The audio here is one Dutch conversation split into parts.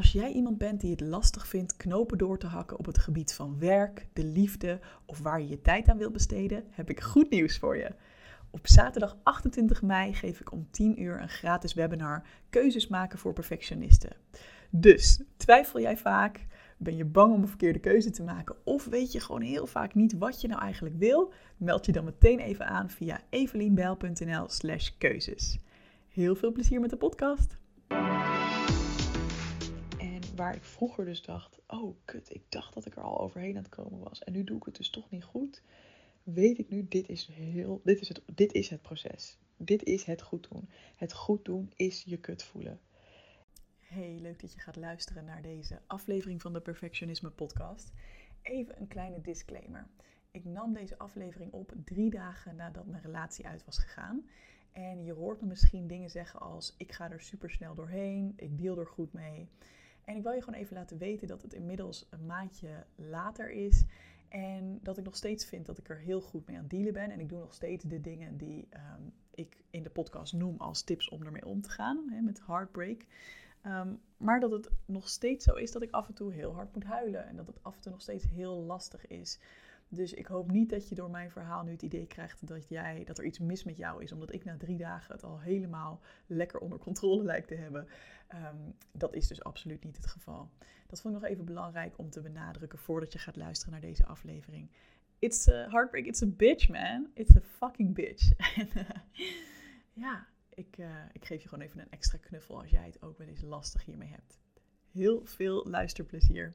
Als jij iemand bent die het lastig vindt knopen door te hakken op het gebied van werk, de liefde of waar je je tijd aan wilt besteden, heb ik goed nieuws voor je. Op zaterdag 28 mei geef ik om 10 uur een gratis webinar Keuzes maken voor perfectionisten. Dus twijfel jij vaak? Ben je bang om een verkeerde keuze te maken? Of weet je gewoon heel vaak niet wat je nou eigenlijk wil? Meld je dan meteen even aan via evelienbijl.nl/slash keuzes. Heel veel plezier met de podcast. Waar ik vroeger dus dacht: oh kut, ik dacht dat ik er al overheen aan het komen was. En nu doe ik het dus toch niet goed. Weet ik nu, dit is, heel, dit is, het, dit is het proces. Dit is het goed doen. Het goed doen is je kut voelen. Hey, leuk dat je gaat luisteren naar deze aflevering van de Perfectionisme Podcast. Even een kleine disclaimer. Ik nam deze aflevering op drie dagen nadat mijn relatie uit was gegaan. En je hoort me misschien dingen zeggen als: ik ga er super snel doorheen, ik deal er goed mee. En ik wil je gewoon even laten weten dat het inmiddels een maandje later is. En dat ik nog steeds vind dat ik er heel goed mee aan het dealen ben. En ik doe nog steeds de dingen die ehm, ik in de podcast noem als tips om ermee om te gaan. Hè, met heartbreak. Ehm, maar dat het nog steeds zo is dat ik af en toe heel hard moet huilen. En dat het af en toe nog steeds heel lastig is. Dus ik hoop niet dat je door mijn verhaal nu het idee krijgt dat, jij, dat er iets mis met jou is. Omdat ik na drie dagen het al helemaal lekker onder controle lijkt te hebben. Ehm, dat is dus absoluut niet het geval. Dat vond ik nog even belangrijk om te benadrukken voordat je gaat luisteren naar deze aflevering. It's a heartbreak, it's a bitch man. It's a fucking bitch. en uh, ja, ik, uh, ik geef je gewoon even een extra knuffel als jij het ook wel eens lastig hiermee hebt. Heel veel luisterplezier.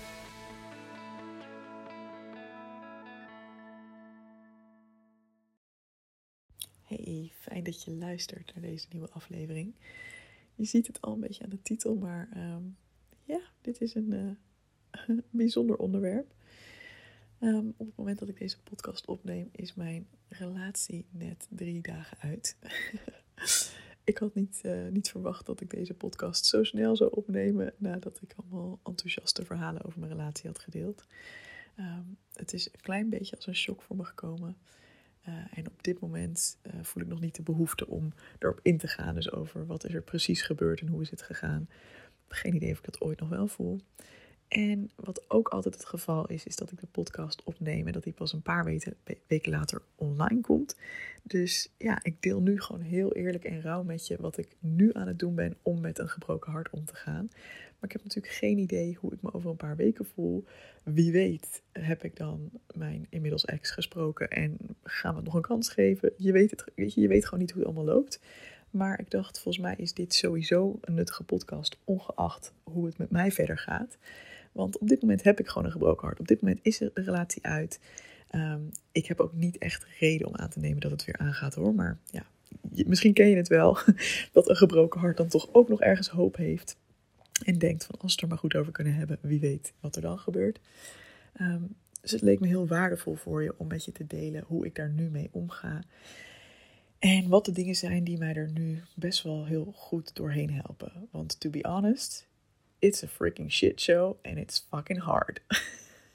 Hey, fijn dat je luistert naar deze nieuwe aflevering. Je ziet het al een beetje aan de titel, maar um, ja, dit is een uh, bijzonder onderwerp. Um, op het moment dat ik deze podcast opneem, is mijn relatie net drie dagen uit. ik had niet, uh, niet verwacht dat ik deze podcast zo snel zou opnemen nadat ik allemaal enthousiaste verhalen over mijn relatie had gedeeld. Um, het is een klein beetje als een shock voor me gekomen. Uh, en op dit moment uh, voel ik nog niet de behoefte om erop in te gaan. Dus over wat is er precies gebeurd en hoe is het gegaan. Geen idee of ik dat ooit nog wel voel. En wat ook altijd het geval is, is dat ik de podcast opneem en dat die pas een paar weken, weken later online komt. Dus ja, ik deel nu gewoon heel eerlijk en rauw met je wat ik nu aan het doen ben om met een gebroken hart om te gaan. Maar ik heb natuurlijk geen idee hoe ik me over een paar weken voel. Wie weet heb ik dan mijn inmiddels ex gesproken en gaan we het nog een kans geven. Je weet, het, weet je, je weet gewoon niet hoe het allemaal loopt. Maar ik dacht, volgens mij is dit sowieso een nuttige podcast, ongeacht hoe het met mij verder gaat. Want op dit moment heb ik gewoon een gebroken hart. Op dit moment is de relatie uit. Um, ik heb ook niet echt reden om aan te nemen dat het weer aangaat hoor. Maar ja, misschien ken je het wel. Dat een gebroken hart dan toch ook nog ergens hoop heeft. En denkt van als we er maar goed over kunnen hebben, wie weet wat er dan gebeurt. Um, dus het leek me heel waardevol voor je om met je te delen hoe ik daar nu mee omga. En wat de dingen zijn die mij er nu best wel heel goed doorheen helpen. Want to be honest, it's a freaking shit show and it's fucking hard.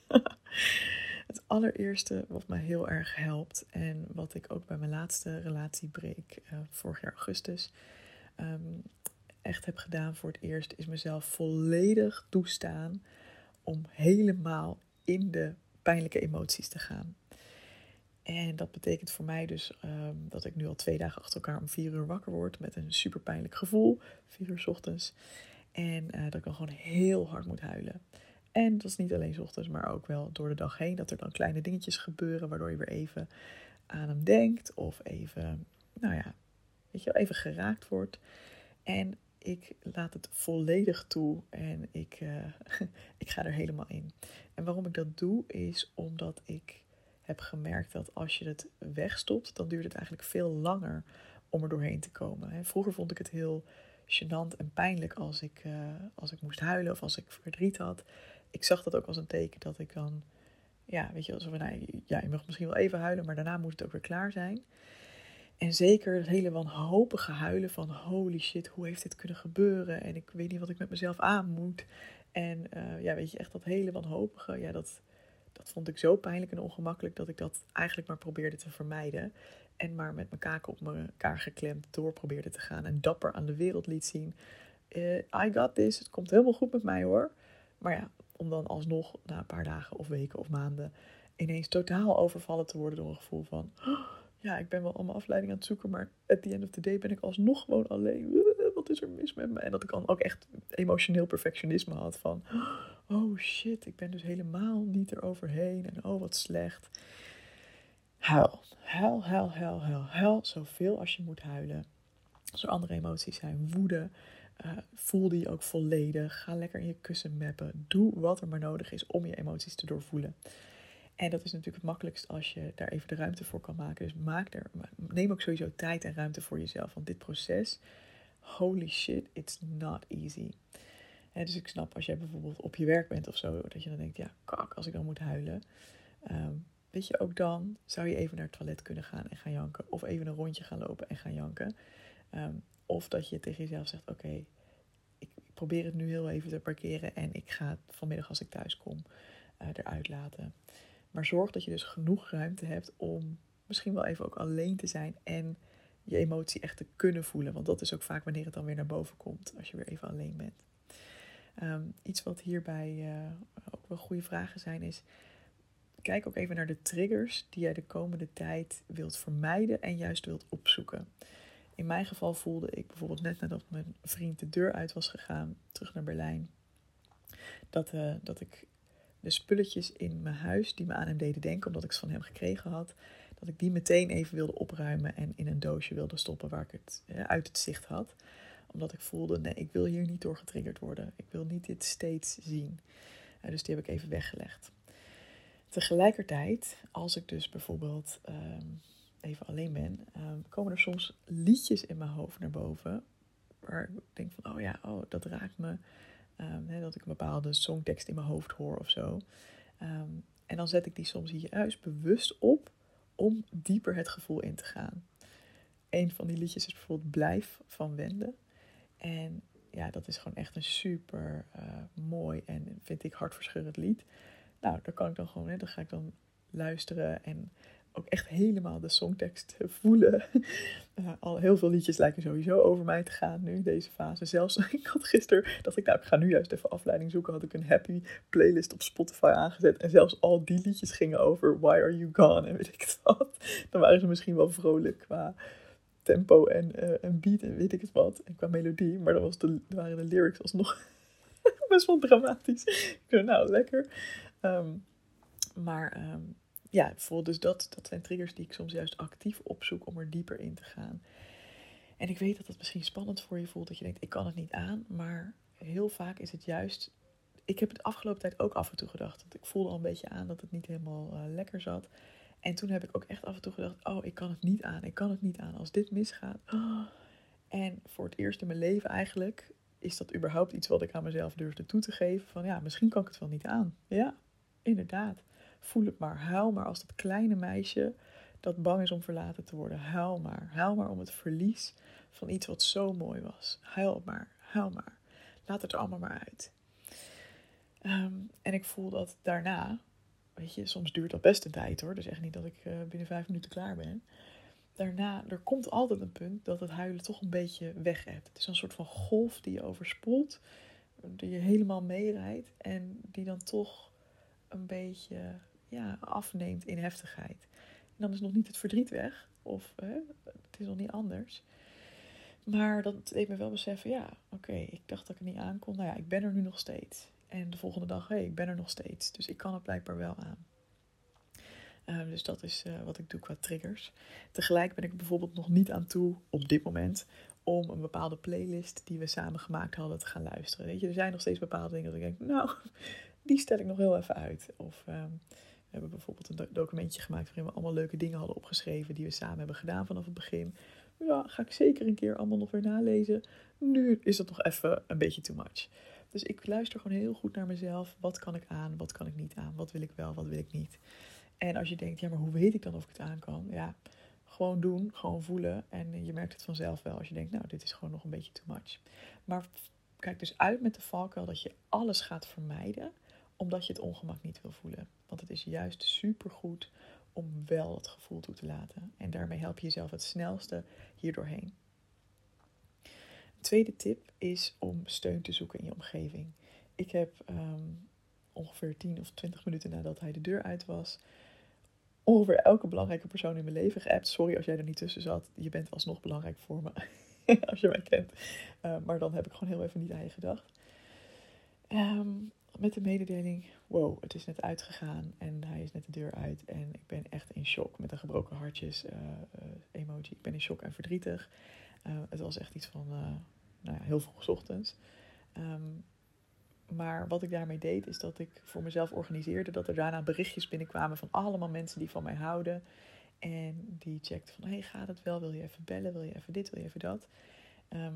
het allereerste wat mij heel erg helpt en wat ik ook bij mijn laatste relatiebreek uh, vorig jaar augustus um, echt heb gedaan voor het eerst, is mezelf volledig toestaan om helemaal in de pijnlijke emoties te gaan. En dat betekent voor mij dus um, dat ik nu al twee dagen achter elkaar om vier uur wakker word met een super pijnlijk gevoel, vier uur ochtends. En uh, dat ik dan gewoon heel hard moet huilen. En dat is niet alleen ochtends, maar ook wel door de dag heen. Dat er dan kleine dingetjes gebeuren, waardoor je weer even aan hem denkt. Of even, nou ja, weet je wel, even geraakt wordt. En ik laat het volledig toe en ik, uh, ik ga er helemaal in. En waarom ik dat doe, is omdat ik heb gemerkt dat als je het wegstopt, dan duurt het eigenlijk veel langer om er doorheen te komen. Vroeger vond ik het heel gênant en pijnlijk als ik, uh, als ik moest huilen of als ik verdriet had. Ik zag dat ook als een teken dat ik dan ja, weet je, alsof nou, ja, je mag misschien wel even huilen, maar daarna moet het ook weer klaar zijn. En zeker het hele wanhopige huilen van holy shit, hoe heeft dit kunnen gebeuren? En ik weet niet wat ik met mezelf aan moet. En uh, ja, weet je, echt dat hele wanhopige, ja, dat, dat vond ik zo pijnlijk en ongemakkelijk dat ik dat eigenlijk maar probeerde te vermijden. En maar met mijn kaken op elkaar geklemd door probeerde te gaan. En dapper aan de wereld liet zien. Uh, I got this, het komt helemaal goed met mij hoor. Maar ja, om dan alsnog na een paar dagen of weken of maanden ineens totaal overvallen te worden door een gevoel van... ja, ik ben wel allemaal afleiding aan het zoeken, maar at the end of the day ben ik alsnog gewoon alleen. Wat is er mis met me? En dat ik dan ook echt emotioneel perfectionisme had van... Oh shit, ik ben dus helemaal niet eroverheen en oh wat slecht. Huil, huil, huil, huil, huil, huil zoveel als je moet huilen. Als er andere emoties zijn, woede, uh, voel die ook volledig. Ga lekker in je kussen mappen. Doe wat er maar nodig is om je emoties te doorvoelen. En dat is natuurlijk het makkelijkst als je daar even de ruimte voor kan maken. Dus maak er, neem ook sowieso tijd en ruimte voor jezelf. Want dit proces, holy shit, it's not easy. En dus ik snap als jij bijvoorbeeld op je werk bent of zo, dat je dan denkt, ja, kak, als ik dan moet huilen. Ehm, weet je, ook dan zou je even naar het toilet kunnen gaan en gaan janken. Of even een rondje gaan lopen en gaan janken. Ehm, of dat je tegen jezelf zegt: Oké, ik, probeer het nu heel even te parkeren en ik ga vanmiddag als ik thuis kom uh, eruit laten. Maar zorg dat je dus genoeg ruimte hebt om misschien wel even ook alleen te zijn en je emotie echt te kunnen voelen. Want dat is ook vaak wanneer het dan weer naar boven komt, als je weer even alleen bent. Ehm, iets wat hierbij uh, ook wel goede vragen zijn is, kijk ook even naar de triggers die jij de komende tijd wilt vermijden en juist wilt opzoeken. In mijn geval voelde ik bijvoorbeeld net nadat mijn vriend de deur uit was gegaan, terug naar Berlijn, dat, uh, dat ik de spulletjes in mijn huis die me aan hem deden denken, omdat ik ze van hem gekregen had, dat ik die meteen even wilde opruimen en in een doosje wilde stoppen waar ik het uh, uit het zicht had. Omdat ik voelde, nee, ik wil hier niet door getriggerd worden. Ik wil niet dit steeds zien. Uh, dus die heb ik even weggelegd. Tegelijkertijd, als ik dus bijvoorbeeld ehm, even alleen ben, ehm, komen er soms liedjes in mijn hoofd naar boven. Waar ik denk van, oh ja, oh, dat raakt me. Um, dat ik een bepaalde songtekst in mijn hoofd hoor of zo. en dan zet ik die soms juist bewust op om dieper het gevoel in te gaan. Een van die liedjes is bijvoorbeeld Blijf van Wende. En ja, dat is gewoon echt een super uh, mooi en vind ik hartverscheurend lied. Nou, daar kan ik dan gewoon, hè, dan ga ik dan luisteren en ook echt helemaal de songtekst voelen. Uh, al heel veel liedjes lijken sowieso over mij te gaan nu, deze fase. Zelfs, ik had gisteren, dacht ik, nou, ik ga nu juist even afleiding zoeken. Had ik een happy playlist op Spotify aangezet. En zelfs al die liedjes gingen over Why Are You Gone en weet ik wat. Dan waren ze misschien wel vrolijk qua tempo en, uh, en beat en weet ik het wat. En qua melodie. Maar dan was de, waren de lyrics alsnog best wel dramatisch. Ik dacht, nou, lekker. Um, maar um, ja, bijvoorbeeld dus dat, dat zijn triggers die ik soms juist actief opzoek om er dieper in te gaan. En ik weet dat het misschien spannend voor je voelt, dat je denkt, ik kan het niet aan. Maar heel vaak is het juist, ik heb het afgelopen tijd ook af en toe gedacht. Want ik voelde al een beetje aan dat het niet helemaal uh, lekker zat. En toen heb ik ook echt af en toe gedacht, oh, ik kan het niet aan, ik kan het niet aan. Als dit misgaat. En voor het eerst in mijn leven eigenlijk is dat überhaupt iets wat ik aan mezelf durfde toe te geven. Van ja, misschien kan ik het wel niet aan. Ja, inderdaad. Voel het maar. Huil maar als dat kleine meisje dat bang is om verlaten te worden. Huil maar. Huil maar om het verlies van iets wat zo mooi was. Huil maar. Huil maar. Laat het er allemaal maar uit. Ehm, en ik voel dat daarna, weet je, soms duurt dat best een tijd hoor. Dus echt niet dat ik uh, binnen vijf minuten klaar ben. Daarna, er komt altijd een punt dat het huilen toch een beetje weg hebt. Het is een soort van golf die je overspoelt, die je helemaal meerijdt en die dan toch een beetje ja, afneemt in heftigheid. En dan is nog niet het verdriet weg, of hè, het is nog niet anders. Maar dat deed me wel beseffen, ja, oké, ik dacht dat ik het niet aan kon. Nou ja, ik ben er nu nog steeds. En de volgende dag, hé, hey, ik ben er nog steeds. Dus ik kan het blijkbaar wel aan. Uh, dus dat is uh, wat ik doe qua triggers. Tegelijk ben ik bijvoorbeeld nog niet aan toe, op dit moment, om een bepaalde playlist die we samen gemaakt hadden te gaan luisteren. Weet je, er zijn nog steeds bepaalde dingen dat ik denk, nou, die stel ik nog heel even uit. Of um, we hebben bijvoorbeeld een documentje gemaakt waarin we allemaal leuke dingen hadden opgeschreven die we samen hebben gedaan vanaf het begin. Ja, ga ik zeker een keer allemaal nog weer nalezen. Nu is dat nog even een beetje too much. Dus ik luister gewoon heel goed naar mezelf. Wat kan ik aan, wat kan ik niet aan? Wat wil ik wel, wat wil ik niet? En als je denkt, ja, maar hoe weet ik dan of ik het aan kan? Ja, gewoon doen, gewoon voelen. En je merkt het vanzelf wel als je denkt, nou, dit is gewoon nog een beetje too much. Maar kijk dus uit met de valkuil dat je alles gaat vermijden, omdat je het ongemak niet wil voelen. Want het is juist supergoed om wel het gevoel toe te laten. En daarmee help je jezelf het snelste hierdoorheen. Een tweede tip is om steun te zoeken in je omgeving. Ik heb ehm, ongeveer 10 of 20 minuten nadat hij de deur uit was, ongeveer elke belangrijke persoon in mijn leven geappt. Sorry als jij er niet tussen zat. Je bent alsnog belangrijk voor me. als je mij kent. Uh, maar dan heb ik gewoon heel even niet aan je gedacht. Um, met de mededeling: wow, het is net uitgegaan en hij is net de deur uit. En ik ben echt in shock met de gebroken hartjes uh, uh, emoji. Ik ben in shock en verdrietig. het was echt iets van nou ja, heel vroeg ochtends. Um, maar wat ik daarmee deed, is dat ik voor mezelf organiseerde dat er daarna berichtjes binnenkwamen van allemaal mensen die van mij houden. En die checkten van, hey, gaat het wel? Wil je even bellen? Wil je even dit? Wil je even dat? Ehm,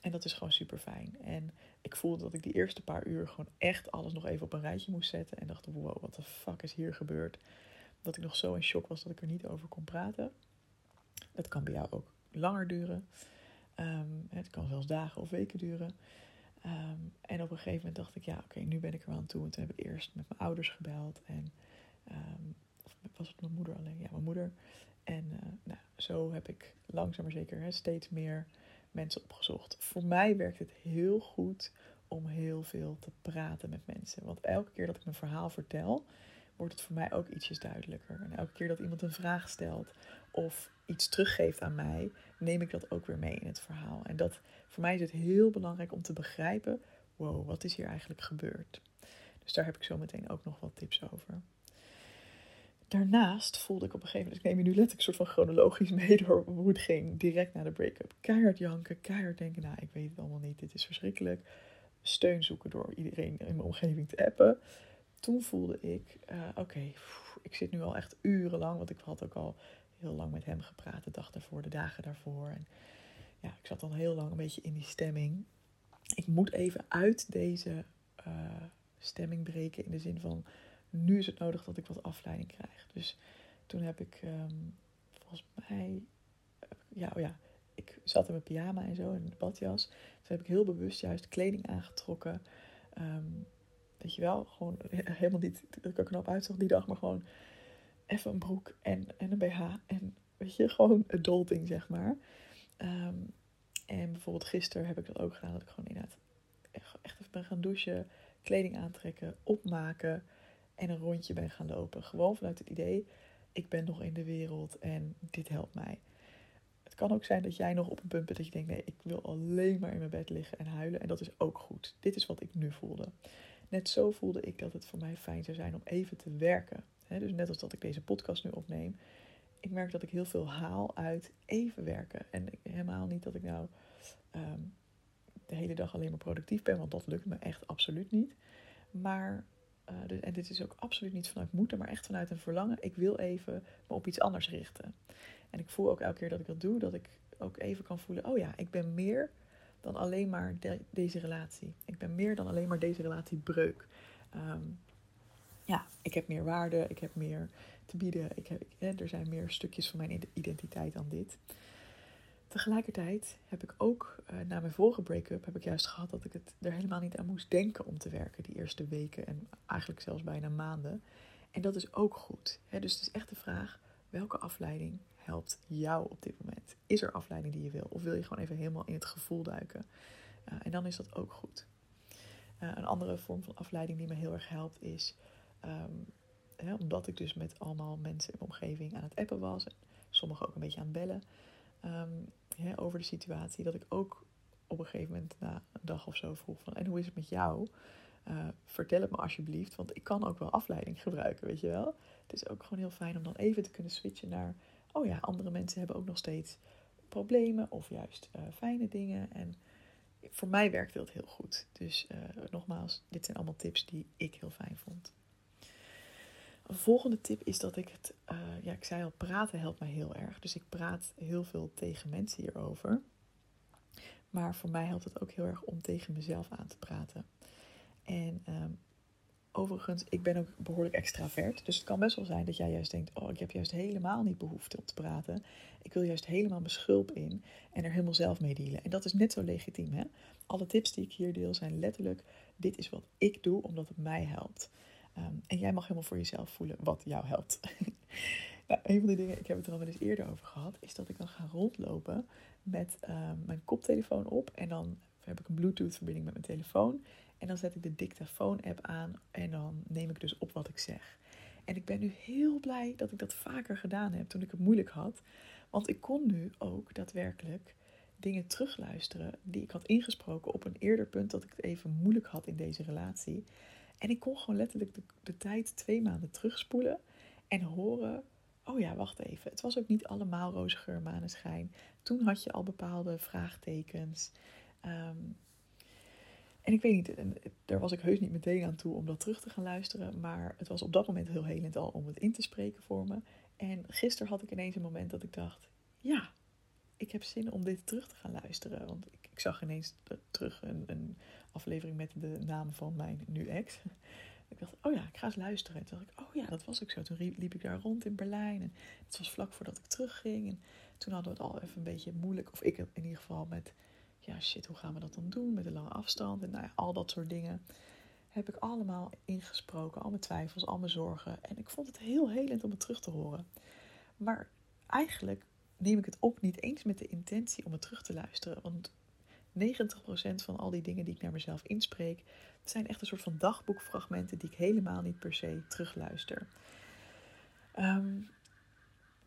en dat is gewoon super fijn. En ik voelde dat ik die eerste paar uur gewoon echt alles nog even op een rijtje moest zetten. En dacht, wow, wat de fuck is hier gebeurd? Dat ik nog zo in shock was dat ik er niet over kon praten. Dat kan bij jou ook langer duren. Ehm, het kan zelfs dagen of weken duren. Ehm, en op een gegeven moment dacht ik, ja, oké, nu ben ik er wel aan toe. En toen heb ik eerst met mijn ouders gebeld. En of was het mijn moeder alleen? Ja, mijn moeder. En uh, nou, zo heb ik langzaam maar zeker hè, steeds meer mensen opgezocht. Voor mij werkt het heel goed om heel veel te praten met mensen. Want elke keer dat ik mijn verhaal vertel, wordt het voor mij ook ietsjes duidelijker. En elke keer dat iemand een vraag stelt of iets teruggeeft aan mij, neem ik dat ook weer mee in het verhaal. En dat voor mij is het heel belangrijk om te begrijpen: wow, wat is hier eigenlijk gebeurd? Dus daar heb ik zo meteen ook nog wat tips over. Daarnaast voelde ik op een gegeven moment, ik neem je nu letterlijk soort van chronologisch mee door hoe het ging, direct na de break-up. Keihard janken, keihard denken, nou, ik weet het allemaal niet, dit is verschrikkelijk. Steun zoeken door iedereen in mijn omgeving te appen. Toen voelde ik, uh, oké, ik zit nu al echt urenlang, want ik had ook al heel lang met hem gepraat, de dag daarvoor, de dagen daarvoor. En ja, ik zat al heel lang een beetje in die stemming. Ik moet even uit deze uh, stemming breken in de zin van nu is het nodig dat ik wat afleiding krijg. Dus toen heb ik um, volgens mij, ja, oh ja, ik zat in mijn pyjama en zo in de badjas. Toen heb ik heel bewust juist kleding aangetrokken. Um, weet je wel, gewoon helemaal niet dat ik er knap uitzag die dag, maar gewoon even een broek en, en een BH. En weet je, gewoon het dolting, zeg maar. Um, en bijvoorbeeld gisteren heb ik dat ook gedaan. Dat ik gewoon inderdaad echt even ben gaan douchen, kleding aantrekken, opmaken en een rondje ben gaan lopen. Gewoon vanuit het idee, ik ben nog in de wereld en dit helpt mij. Het kan ook zijn dat jij nog op een punt bent dat je denkt, nee, ik wil alleen maar in mijn bed liggen en huilen. En dat is ook goed. Dit is wat ik nu voelde. Net zo voelde ik dat het voor mij fijn zou zijn om even te werken. dus net als dat ik deze podcast nu opneem, ik merk dat ik heel veel haal uit even werken. En helemaal niet dat ik nou ehm, de hele dag alleen maar productief ben, want dat lukt me echt absoluut niet. Maar, dus, en dit is ook absoluut niet vanuit moeten, maar echt vanuit een verlangen. Ik wil even me op iets anders richten. En ik voel ook elke keer dat ik dat doe, dat ik ook even kan voelen: oh ja, ik ben meer dan alleen maar deze relatie. Ik ben meer dan alleen maar deze relatie breuk. Ehm, ja, ik heb meer waarde, ik heb meer te bieden. Ik heb, er zijn meer stukjes van mijn identiteit dan dit. Tegelijkertijd heb ik ook, uh, na mijn vorige break-up, heb ik juist gehad dat ik het er helemaal niet aan moest denken om te werken. Die eerste weken en eigenlijk zelfs bijna maanden. En dat is ook goed. Hè? Dus het is echt de vraag, welke afleiding helpt jou op dit moment? Is er afleiding die je wil? Of wil je gewoon even helemaal in het gevoel duiken? Uh, en dan is dat ook goed. Uh, een andere vorm van afleiding die me heel erg helpt is hè, omdat ik dus met allemaal mensen in mijn omgeving aan het appen was. En sommigen ook een beetje aan bellen. Um, over de situatie. Dat ik ook op een gegeven moment na een dag of zo vroeg van... En hoe is het met jou? Uh, vertel het me alsjeblieft. Want ik kan ook wel afleiding gebruiken, weet je wel. Het is ook gewoon heel fijn om dan even te kunnen switchen naar... Oh ja, andere mensen hebben ook nog steeds problemen of juist uh, fijne dingen. En voor mij werkt dat heel goed. Dus uh, nogmaals, dit zijn allemaal tips die ik heel fijn vond. Volgende tip is dat ik het, uh, ja, ik zei al, praten helpt mij heel erg. Dus ik praat heel veel tegen mensen hierover. Maar voor mij helpt het ook heel erg om tegen mezelf aan te praten. En ehm, overigens, ik ben ook behoorlijk extravert. Dus het kan best wel zijn dat jij juist denkt: Oh, ik heb juist helemaal niet behoefte om te praten. Ik wil juist helemaal mijn schulp in en er helemaal zelf mee dealen. En dat is net zo legitiem. Hè? Alle tips die ik hier deel zijn letterlijk: dit is wat ik doe omdat het mij helpt. Ehm, en jij mag helemaal voor jezelf voelen wat jou helpt. nou, een van die dingen, ik heb het er al wel eens eerder over gehad, is dat ik dan ga rondlopen met ehm, mijn koptelefoon op. En dan heb ik een Bluetooth-verbinding met mijn telefoon. En dan zet ik de dictafoon-app aan en dan neem ik dus op wat ik zeg. En ik ben nu heel blij dat ik dat vaker gedaan heb toen ik het moeilijk had. Want ik kon nu ook daadwerkelijk dingen terugluisteren die ik had ingesproken op een eerder punt dat ik het even moeilijk had in deze relatie. En ik kon gewoon letterlijk de, de tijd twee maanden terugspoelen en horen oh ja, wacht even. Het was ook niet allemaal roze geur, maneschijn. Toen had je al bepaalde vraagtekens. Ehm, en ik weet niet, daar was ik heus niet meteen aan toe om dat terug te gaan luisteren. Maar het was op dat moment heel helend al om het in te spreken voor me. En gisteren had ik ineens een moment dat ik dacht: ja, ik heb zin om dit terug te gaan luisteren. Want ik, ik zag ineens terug een, een, aflevering met de naam van mijn nu ex. Ik dacht, oh ja, ik ga eens luisteren. En toen dacht ik, oh ja, dat was ook zo. Toen liep ik daar rond in Berlijn. En het was vlak voordat ik terugging. En toen hadden we het al even een beetje moeilijk. Of ik in ieder geval met, ja shit, hoe gaan we dat dan doen? Met een lange afstand en nou al dat soort dingen. Heb ik allemaal ingesproken. Al mijn twijfels, al mijn zorgen. En ik vond het heel helend om het terug te horen. Maar eigenlijk neem ik het op niet eens met de intentie om het terug te luisteren. Want 90% van al die dingen die ik naar mezelf inspreek, zijn echt een soort van dagboekfragmenten die ik helemaal niet per se terugluister. Um,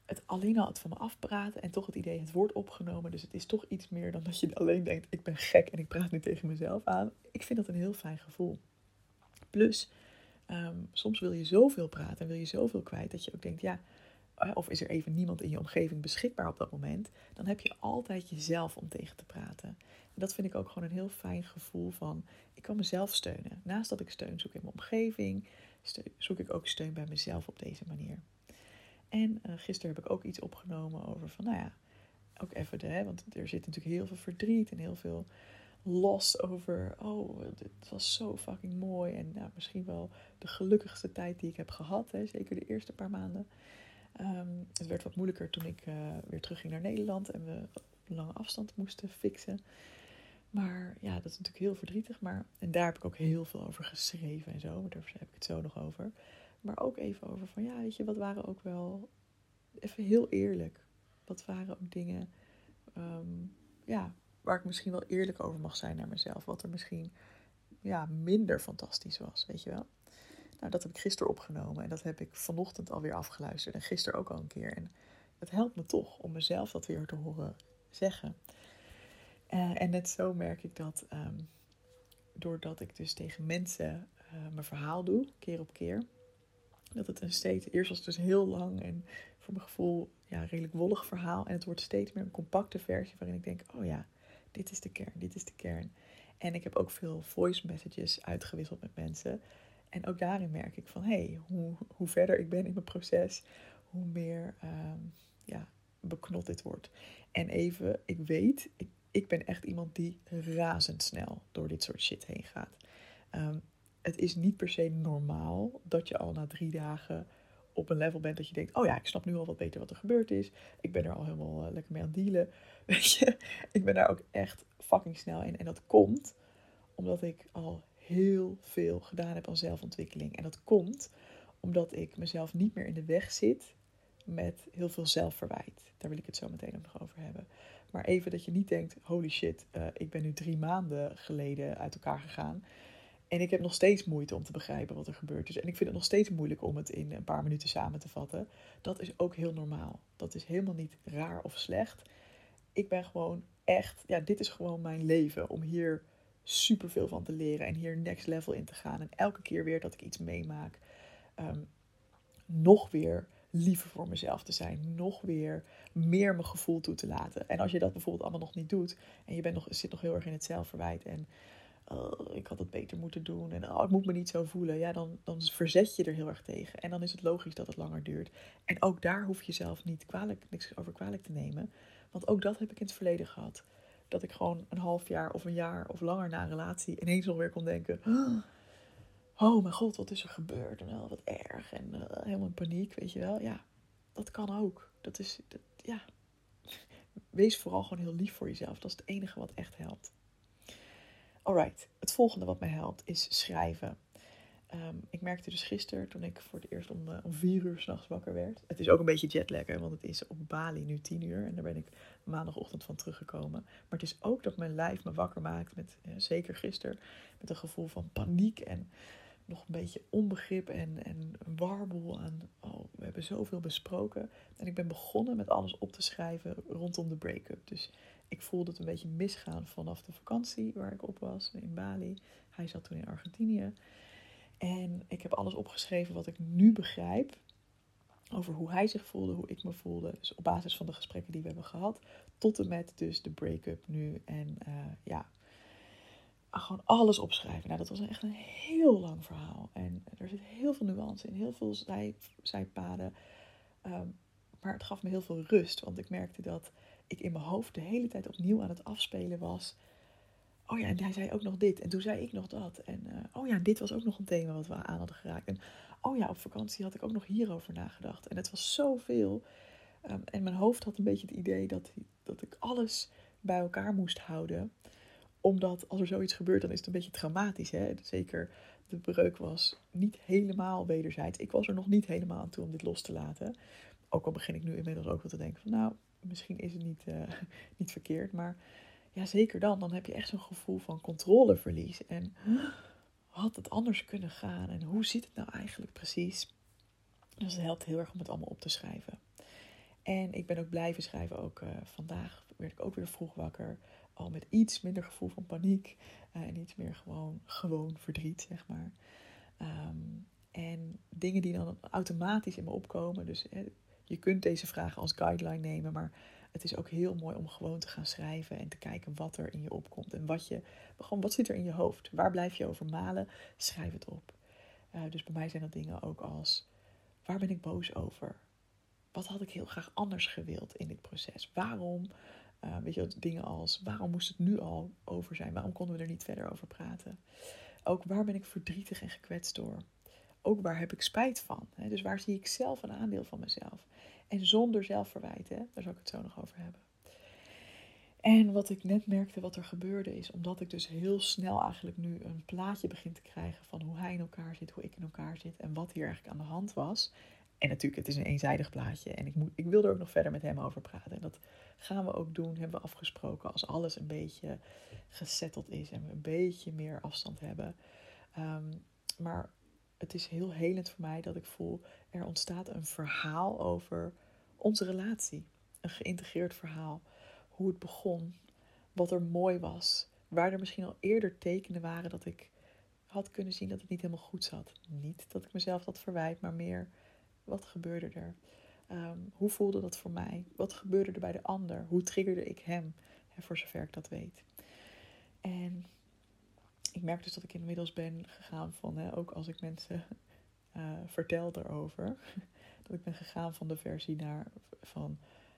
het alleen al het van me afpraten en toch het idee, het wordt opgenomen. Dus het is toch iets meer dan dat je alleen denkt, ik ben gek en ik praat nu tegen mezelf aan. Ik vind dat een heel fijn gevoel. Plus, ehm, soms wil je zoveel praten en wil je zoveel kwijt dat je ook denkt, ja, of is er even niemand in je omgeving beschikbaar op dat moment, dan heb je altijd jezelf om tegen te praten. En dat vind ik ook gewoon een heel fijn gevoel van, ik kan mezelf steunen. Naast dat ik steun zoek in mijn omgeving, zoek ik ook steun bij mezelf op deze manier. En uh, gisteren heb ik ook iets opgenomen over van, nou ja, ook even de, hè, want er zit natuurlijk heel veel verdriet en heel veel los over, oh, het was zo fucking mooi. En nou, misschien wel de gelukkigste tijd die ik heb gehad, hè, zeker de eerste paar maanden. Ehm, het werd wat moeilijker toen ik uh, weer terugging naar Nederland en we op lange afstand moesten fixen. Maar ja, dat is natuurlijk heel verdrietig. Maar, en daar heb ik ook heel veel over geschreven en zo. Daar heb ik het zo nog over. Maar ook even over van, ja, weet je, wat waren ook wel... Even heel eerlijk. Wat waren ook dingen... Ehm, ja, waar ik misschien wel eerlijk over mag zijn naar mezelf. Wat er misschien ja, minder fantastisch was, weet je wel. Nou, dat heb ik gisteren opgenomen en dat heb ik vanochtend alweer afgeluisterd en gisteren ook al een keer. En het helpt me toch om mezelf dat weer te horen zeggen. Uh, en net zo merk ik dat ehm, doordat ik dus tegen mensen uh, mijn verhaal doe, keer op keer, dat het een steeds, eerst was het dus heel lang en voor mijn gevoel ja, redelijk wollig verhaal. En het wordt steeds meer een compacte versie waarin ik denk, oh ja, dit is de kern, dit is de kern. En ik heb ook veel voice messages uitgewisseld met mensen. En ook daarin merk ik van, hé, hey, hoe, hoe verder ik ben in mijn proces, hoe meer um, ja, beknot dit wordt. En even, ik weet, ik, ben echt iemand die razendsnel door dit soort shit heen gaat. Um, het is niet per se normaal dat je al na drie dagen op een level bent dat je denkt: Oh ja, ik snap nu al wat beter wat er gebeurd is. Ik ben er al helemaal uh, lekker mee aan dealen. Weet je, ik ben daar ook echt fucking snel in. En dat komt omdat ik al heel veel gedaan heb aan zelfontwikkeling. En dat komt omdat ik mezelf niet meer in de weg zit met heel veel zelfverwijt. Daar wil ik het zo meteen ook nog over hebben. Maar even dat je niet denkt: holy shit, uh, ik ben nu drie maanden geleden uit elkaar gegaan. En ik heb nog steeds moeite om te begrijpen wat er gebeurd is. En ik vind het nog steeds moeilijk om het in een paar minuten samen te vatten. Dat is ook heel normaal. Dat is helemaal niet raar of slecht. Ik ben gewoon echt, ja, dit is gewoon mijn leven. Om hier super veel van te leren en hier next level in te gaan. En elke keer weer dat ik iets meemaak, ehm, nog weer liever voor mezelf te zijn. Nog weer meer mijn gevoel toe te laten. En als je dat bijvoorbeeld allemaal nog niet doet en je bent nog, zit nog heel erg in het zelfverwijt en oh, ik had het beter moeten doen en oh, ik moet me niet zo voelen, ja, dan, dan verzet je er heel erg tegen. En dan is het logisch dat het langer duurt. En ook daar hoef je jezelf niet kwalijk, niks over kwalijk te nemen. Want ook dat heb ik in het verleden gehad. Dat ik gewoon een half jaar of een jaar of langer na een relatie ineens alweer kon denken. Oh mijn god, wat is er gebeurd? En wel wat erg. En uh, helemaal in paniek, weet je wel. Ja, dat kan ook. Dat is, dat, ja. Wees vooral gewoon heel lief voor jezelf. Dat is het enige wat echt helpt. Alright, het volgende wat mij helpt is schrijven. Um, ik merkte dus gisteren, toen ik voor het eerst om, uh, om vier uur s'nachts wakker werd. Het is ook een beetje jetlag, hè, want het is op Bali nu tien uur. En daar ben ik maandagochtend van teruggekomen. Maar het is ook dat mijn lijf me wakker maakt, met, uh, zeker gisteren, met een gevoel van paniek en nog een beetje onbegrip en, en warboel aan, oh, we hebben zoveel besproken. En ik ben begonnen met alles op te schrijven rondom de break-up. Dus ik voelde het een beetje misgaan vanaf de vakantie waar ik op was in Bali. Hij zat toen in Argentinië. En ik heb alles opgeschreven wat ik nu begrijp over hoe hij zich voelde, hoe ik me voelde. Dus op basis van de gesprekken die we hebben gehad, tot en met dus de break-up nu. En uh, ja, gewoon alles opschrijven. Nou, dat was echt een heel lang verhaal. En er zit heel veel nuance in, heel veel zij, zijpaden. Um, maar het gaf me heel veel rust, want ik merkte dat ik in mijn hoofd de hele tijd opnieuw aan het afspelen was. Oh ja, en hij zei ook nog dit. En toen zei ik nog dat. En uh, oh ja, dit was ook nog een thema wat we aan hadden geraakt. En oh ja, op vakantie had ik ook nog hierover nagedacht. En het was zoveel. Um, en mijn hoofd had een beetje het idee dat, dat ik alles bij elkaar moest houden omdat als er zoiets gebeurt, dan is het een beetje traumatisch. Hè? Zeker de breuk was niet helemaal wederzijds. Ik was er nog niet helemaal aan toe om dit los te laten. Ook al begin ik nu inmiddels ook wel te denken van nou, misschien is het niet, uh, niet verkeerd. Maar ja, zeker dan. Dan heb je echt zo'n gevoel van controleverlies. En had het anders kunnen gaan? En hoe zit het nou eigenlijk precies? Dus het helpt heel erg om het allemaal op te schrijven. En ik ben ook blijven schrijven. Ook uh, vandaag werd ik ook weer vroeg wakker al met iets minder gevoel van paniek uh, en iets meer gewoon, gewoon verdriet, zeg maar. Um, en dingen die dan automatisch in me opkomen. Dus hè, je kunt deze vragen als guideline nemen, maar het is ook heel mooi om gewoon te gaan schrijven en te kijken wat er in je opkomt. En wat, je, gewoon, wat zit er in je hoofd? Waar blijf je over malen? Schrijf het op. Uh, dus bij mij zijn dat dingen ook als, waar ben ik boos over? Wat had ik heel graag anders gewild in dit proces? Waarom uh, weet je, dingen als waarom moest het nu al over zijn? Waarom konden we er niet verder over praten? Ook waar ben ik verdrietig en gekwetst door? Ook waar heb ik spijt van? Hè? Dus waar zie ik zelf een aandeel van mezelf? En zonder zelfverwijt, hè? daar zal ik het zo nog over hebben. En wat ik net merkte wat er gebeurde is, omdat ik dus heel snel eigenlijk nu een plaatje begin te krijgen van hoe hij in elkaar zit, hoe ik in elkaar zit en wat hier eigenlijk aan de hand was. En natuurlijk, het is een eenzijdig plaatje en ik, moet, ik wil er ook nog verder met hem over praten. En dat gaan we ook doen, hebben we afgesproken, als alles een beetje gesetteld is en we een beetje meer afstand hebben. Um, maar het is heel helend voor mij dat ik voel, er ontstaat een verhaal over onze relatie. Een geïntegreerd verhaal. Hoe het begon, wat er mooi was, waar er misschien al eerder tekenen waren dat ik had kunnen zien dat het niet helemaal goed zat. Niet dat ik mezelf dat verwijt, maar meer wat gebeurde er? Um, hoe voelde dat voor mij? Wat gebeurde er bij de ander? Hoe triggerde ik hem? Hè, voor zover ik dat weet. En ik merk dus dat ik inmiddels ben gegaan van, hè, ook als ik mensen uh, vertel erover, dat ik ben gegaan van de versie naar van,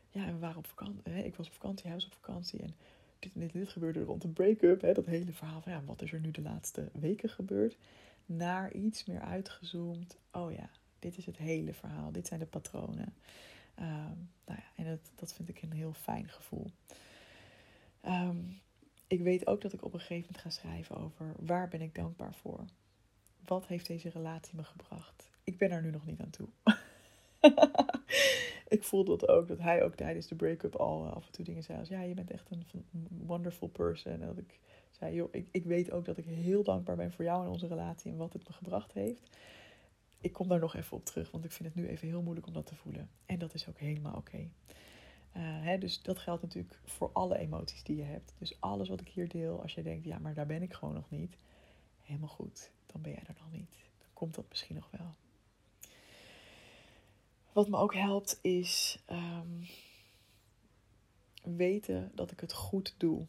ja, we waren op vakantie, hè, ik was op vakantie, was op vakantie en dit dit, dit gebeurde rond een break-up, hè, dat hele verhaal van, ja, wat is er nu de laatste weken gebeurd, naar iets meer uitgezoomd, oh ja, dit is het hele verhaal, dit zijn de patronen. Um, nou ja, en dat, dat vind ik een heel fijn gevoel. Um, ik weet ook dat ik op een gegeven moment ga schrijven over waar ben ik dankbaar voor. Wat heeft deze relatie me gebracht? Ik ben er nu nog niet aan toe. ik voel dat ook, dat hij ook tijdens de break-up al af en toe dingen zei als... Ja, je bent echt een wonderful person. En dat ik zei, joh, ik, ik weet ook dat ik heel dankbaar ben voor jou en onze relatie en wat het me gebracht heeft ik kom daar nog even op terug, want ik vind het nu even heel moeilijk om dat te voelen. En dat is ook helemaal oké. Okay. Uh, dus dat geldt natuurlijk voor alle emoties die je hebt. Dus alles wat ik hier deel, als je denkt, ja, maar daar ben ik gewoon nog niet. Helemaal goed, dan ben jij er nog niet. Dan komt dat misschien nog wel. Wat me ook helpt is um, weten dat ik het goed doe.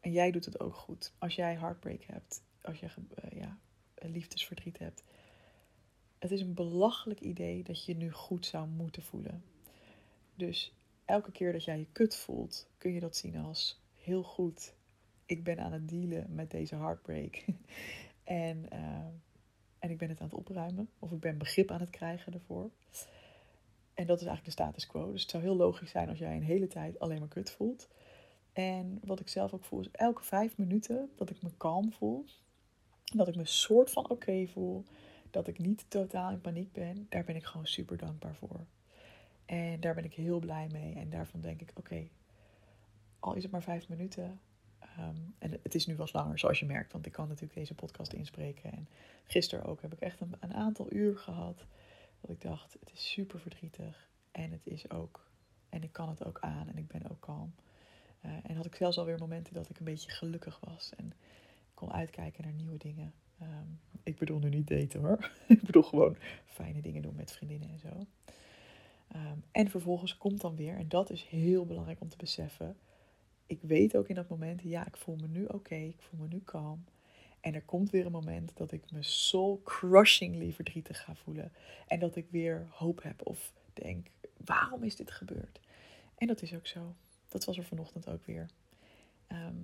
En jij doet het ook goed. Als jij heartbreak hebt, als je uh, ja, liefdesverdriet hebt, het is een belachelijk idee dat je nu goed zou moeten voelen. Dus elke keer dat jij je kut voelt, kun je dat zien als heel goed, ik ben aan het dealen met deze heartbreak. en, uh, en ik ben het aan het opruimen. Of ik ben begrip aan het krijgen ervoor. En dat is eigenlijk de status quo. Dus het zou heel logisch zijn als jij een hele tijd alleen maar kut voelt. En wat ik zelf ook voel is elke vijf minuten dat ik me kalm voel. Dat ik me soort van oké voel. Dat ik niet totaal in paniek ben. Daar ben ik gewoon super dankbaar voor. En daar ben ik heel blij mee. En daarvan denk ik, oké, al is het maar vijf minuten. Ehm, en het is nu wel langer, zoals je merkt, want ik kan natuurlijk deze podcast inspreken. En gisteren ook heb ik echt een, een aantal uur gehad. Dat ik dacht, het is super verdrietig. En het is ook, en ik kan het ook aan en ik ben ook kalm. Uh, en had ik zelfs alweer momenten dat ik een beetje gelukkig was. En kon uitkijken naar nieuwe dingen. Ehm, ik bedoel nu niet daten hoor. ik bedoel gewoon fijne dingen doen met vriendinnen en zo. Ehm, en vervolgens komt dan weer, en dat is heel belangrijk om te beseffen. Ik weet ook in dat moment, ja, ik voel me nu oké, ik voel me nu kalm. En er komt weer een moment dat ik me soul crushingly verdrietig ga voelen. En dat ik weer hoop heb of denk, waarom is dit gebeurd? En dat is ook zo. Dat was er vanochtend ook weer. Ehm,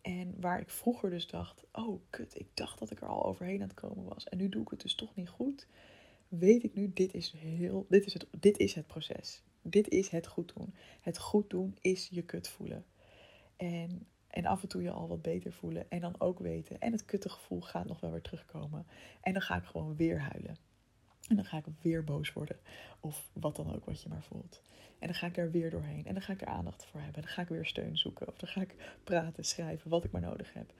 en waar ik vroeger dus dacht, oh kut, ik dacht dat ik er al overheen aan het komen was. En nu doe ik het dus toch niet goed. Weet ik nu, dit is, heel, dit is, het, dit is het proces. Dit is het goed doen. Het goed doen is je kut voelen. En, en af en toe je al wat beter voelen. En dan ook weten. En het kutte gevoel gaat nog wel weer terugkomen. En dan ga ik gewoon weer huilen. En dan ga ik weer boos worden. Of wat dan ook wat je maar voelt. En dan ga ik er weer doorheen. En dan ga ik er aandacht voor hebben. En dan ga ik weer steun zoeken. Of dan ga ik praten, schrijven, wat ik maar nodig heb.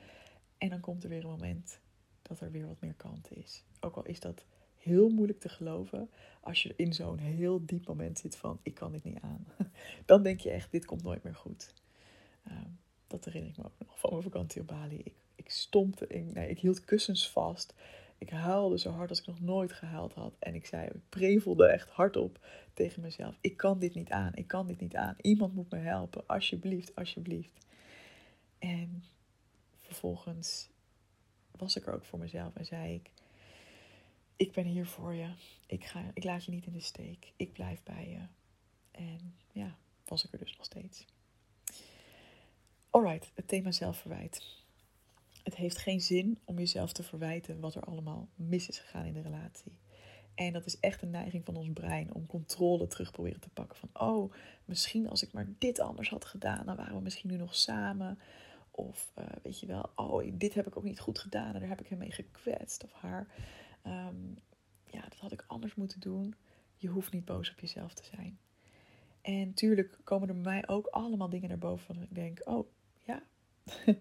En dan komt er weer een moment dat er weer wat meer kalmte is. Ook al is dat heel moeilijk te geloven als je in zo'n heel diep moment zit van ik kan dit niet aan. Dan denk je echt, dit komt nooit meer goed. Ehm, dat herinner ik me ook nog van mijn vakantie op Bali. Ik, ik stompte, in, nee, ik hield kussens vast. Ik huilde zo hard als ik nog nooit gehuild had. En ik zei, ik prevelde echt hardop tegen mezelf. Ik kan dit niet aan, ik kan dit niet aan. Iemand moet me helpen, alsjeblieft, alsjeblieft. En vervolgens was ik er ook voor mezelf en zei ik, ik ben hier voor je. Ik, ga, ik laat je niet in de steek. Ik blijf bij je. En ja, was ik er dus nog steeds. Alright, het thema zelfverwijt. Het heeft geen zin om jezelf te verwijten wat er allemaal mis is gegaan in de relatie. En dat is echt een neiging van ons brein om controle terug proberen te pakken. Van, oh, misschien als ik maar dit anders had gedaan, dan waren we misschien nu nog samen. Of uh, weet je wel, oh, dit heb ik ook niet goed gedaan en daar heb ik hem mee gekwetst of haar. Um, ja, dat had ik anders moeten doen. Je hoeft niet boos op jezelf te zijn. En tuurlijk komen er bij mij ook allemaal dingen naar boven van ik denk, oh ja,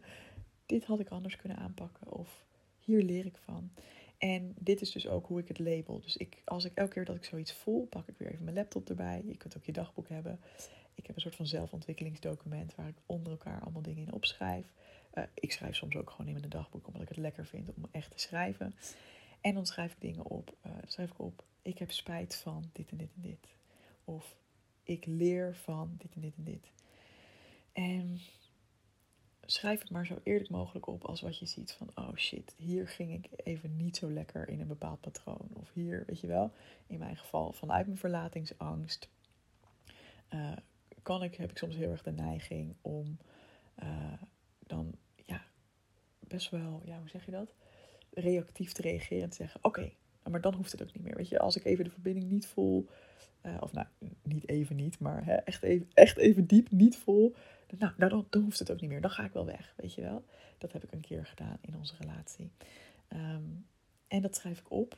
dit had ik anders kunnen aanpakken. Of hier leer ik van. En dit is dus ook hoe ik het label. Dus ik, als ik elke keer dat ik zoiets voel, pak ik weer even mijn laptop erbij. Je kunt ook je dagboek hebben. Ik heb een soort van zelfontwikkelingsdocument waar ik onder elkaar allemaal dingen in opschrijf. Uh, ik schrijf soms ook gewoon in mijn dagboek omdat ik het lekker vind om echt te schrijven. En dan schrijf ik dingen op. Uh, schrijf ik op, ik heb spijt van dit en dit en dit. Of ik leer van dit en dit en dit. En schrijf het maar zo eerlijk mogelijk op als wat je ziet van, oh shit, hier ging ik even niet zo lekker in een bepaald patroon. Of hier, weet je wel, in mijn geval vanuit mijn verlatingsangst. Uh, kan ik, heb ik soms heel erg de neiging om uh, dan, ja, best wel, ja, hoe zeg je dat? Reactief te reageren en te zeggen: Oké, maar dan hoeft het ook niet meer. Weet je, als ik even de verbinding niet voel, uh, of nou, niet even niet, maar hè, echt, even, echt even diep niet voel, nou, nou dan, dan, hoeft het ook niet meer. Dan ga ik wel weg, weet je wel. Dat heb ik een keer gedaan in onze relatie. Um, en dat schrijf ik op.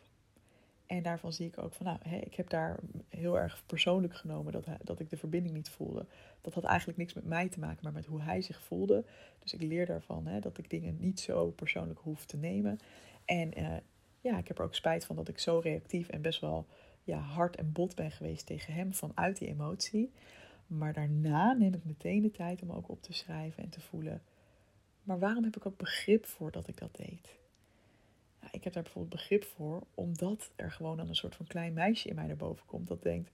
En daarvan zie ik ook van, nou, hè, ik heb daar heel erg persoonlijk genomen dat, dat ik de verbinding niet voelde. Dat had eigenlijk niks met mij te maken, maar met hoe hij zich voelde. Dus ik leer daarvan hè, dat ik dingen niet zo persoonlijk hoef te nemen. En uh, ja, ik heb er ook spijt van dat ik zo reactief en best wel ja, hard en bot ben geweest tegen hem vanuit die emotie. Maar daarna neem ik meteen de tijd om ook op te schrijven en te voelen. Maar waarom heb ik ook begrip voor dat ik dat deed? ik heb daar bijvoorbeeld begrip voor, omdat er gewoon dan een soort van klein meisje in mij naar boven komt dat denkt: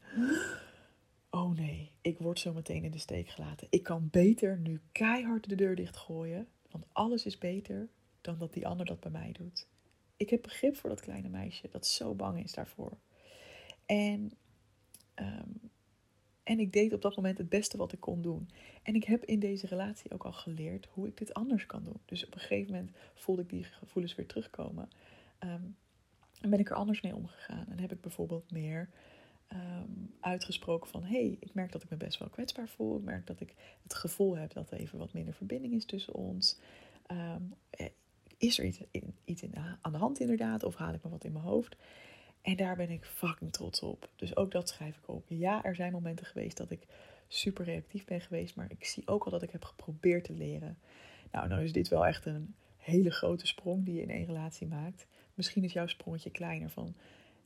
Oh nee, ik word zo meteen in de steek gelaten. Ik kan beter nu keihard de deur dichtgooien, want alles is beter dan dat die ander dat bij mij doet. Ik heb begrip voor dat kleine meisje dat zo bang is daarvoor. En, um, En ik deed op dat moment het beste wat ik kon doen. En ik heb in deze relatie ook al geleerd hoe ik dit anders kan doen. Dus op een gegeven moment voelde ik die gevoelens weer terugkomen. Um, en ben ik er anders mee omgegaan. En heb ik bijvoorbeeld meer ehm, uitgesproken van... hé, hey, ik merk dat ik me best wel kwetsbaar voel. Ik merk dat ik het gevoel heb dat er even wat minder verbinding is tussen ons. Um, is er iets, iets aan de hand inderdaad? Of haal ik me wat in mijn hoofd? En daar ben ik fucking trots op. Dus ook dat schrijf ik op. Ja, er zijn momenten geweest dat ik super reactief ben geweest. Maar ik zie ook al dat ik heb geprobeerd te leren. Nou, nou is dit wel echt een hele grote sprong die je in één relatie maakt. Misschien is jouw sprongetje kleiner van...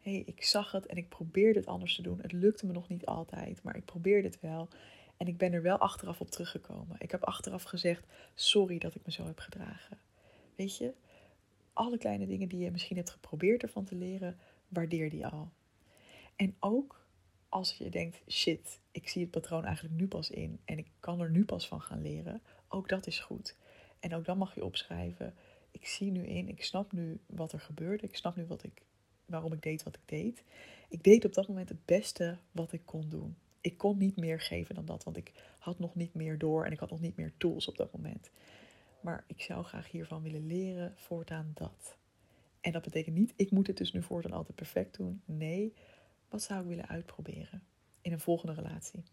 Hey, ik zag het en ik probeerde het anders te doen. Het lukte me nog niet altijd, maar ik probeerde het wel. En ik ben er wel achteraf op teruggekomen. Ik heb achteraf gezegd, sorry dat ik me zo heb gedragen. Weet je, alle kleine dingen die je misschien hebt geprobeerd ervan te leren, waardeer die al. En ook als je denkt, shit, ik zie het patroon eigenlijk nu pas in en ik kan er nu pas van gaan leren, ook dat is goed. En ook dan mag je opschrijven, ik zie nu in, ik snap nu wat er gebeurde, ik snap nu wat ik, waarom ik deed wat ik deed. Ik deed op dat moment het beste wat ik kon doen. Ik kon niet meer geven dan dat, want ik had nog niet meer door en ik had nog niet meer tools op dat moment. Maar ik zou graag hiervan willen leren, voortaan dat. En dat betekent niet, ik moet het dus nu voortaan altijd perfect doen. Nee, wat zou ik willen uitproberen in een volgende relatie?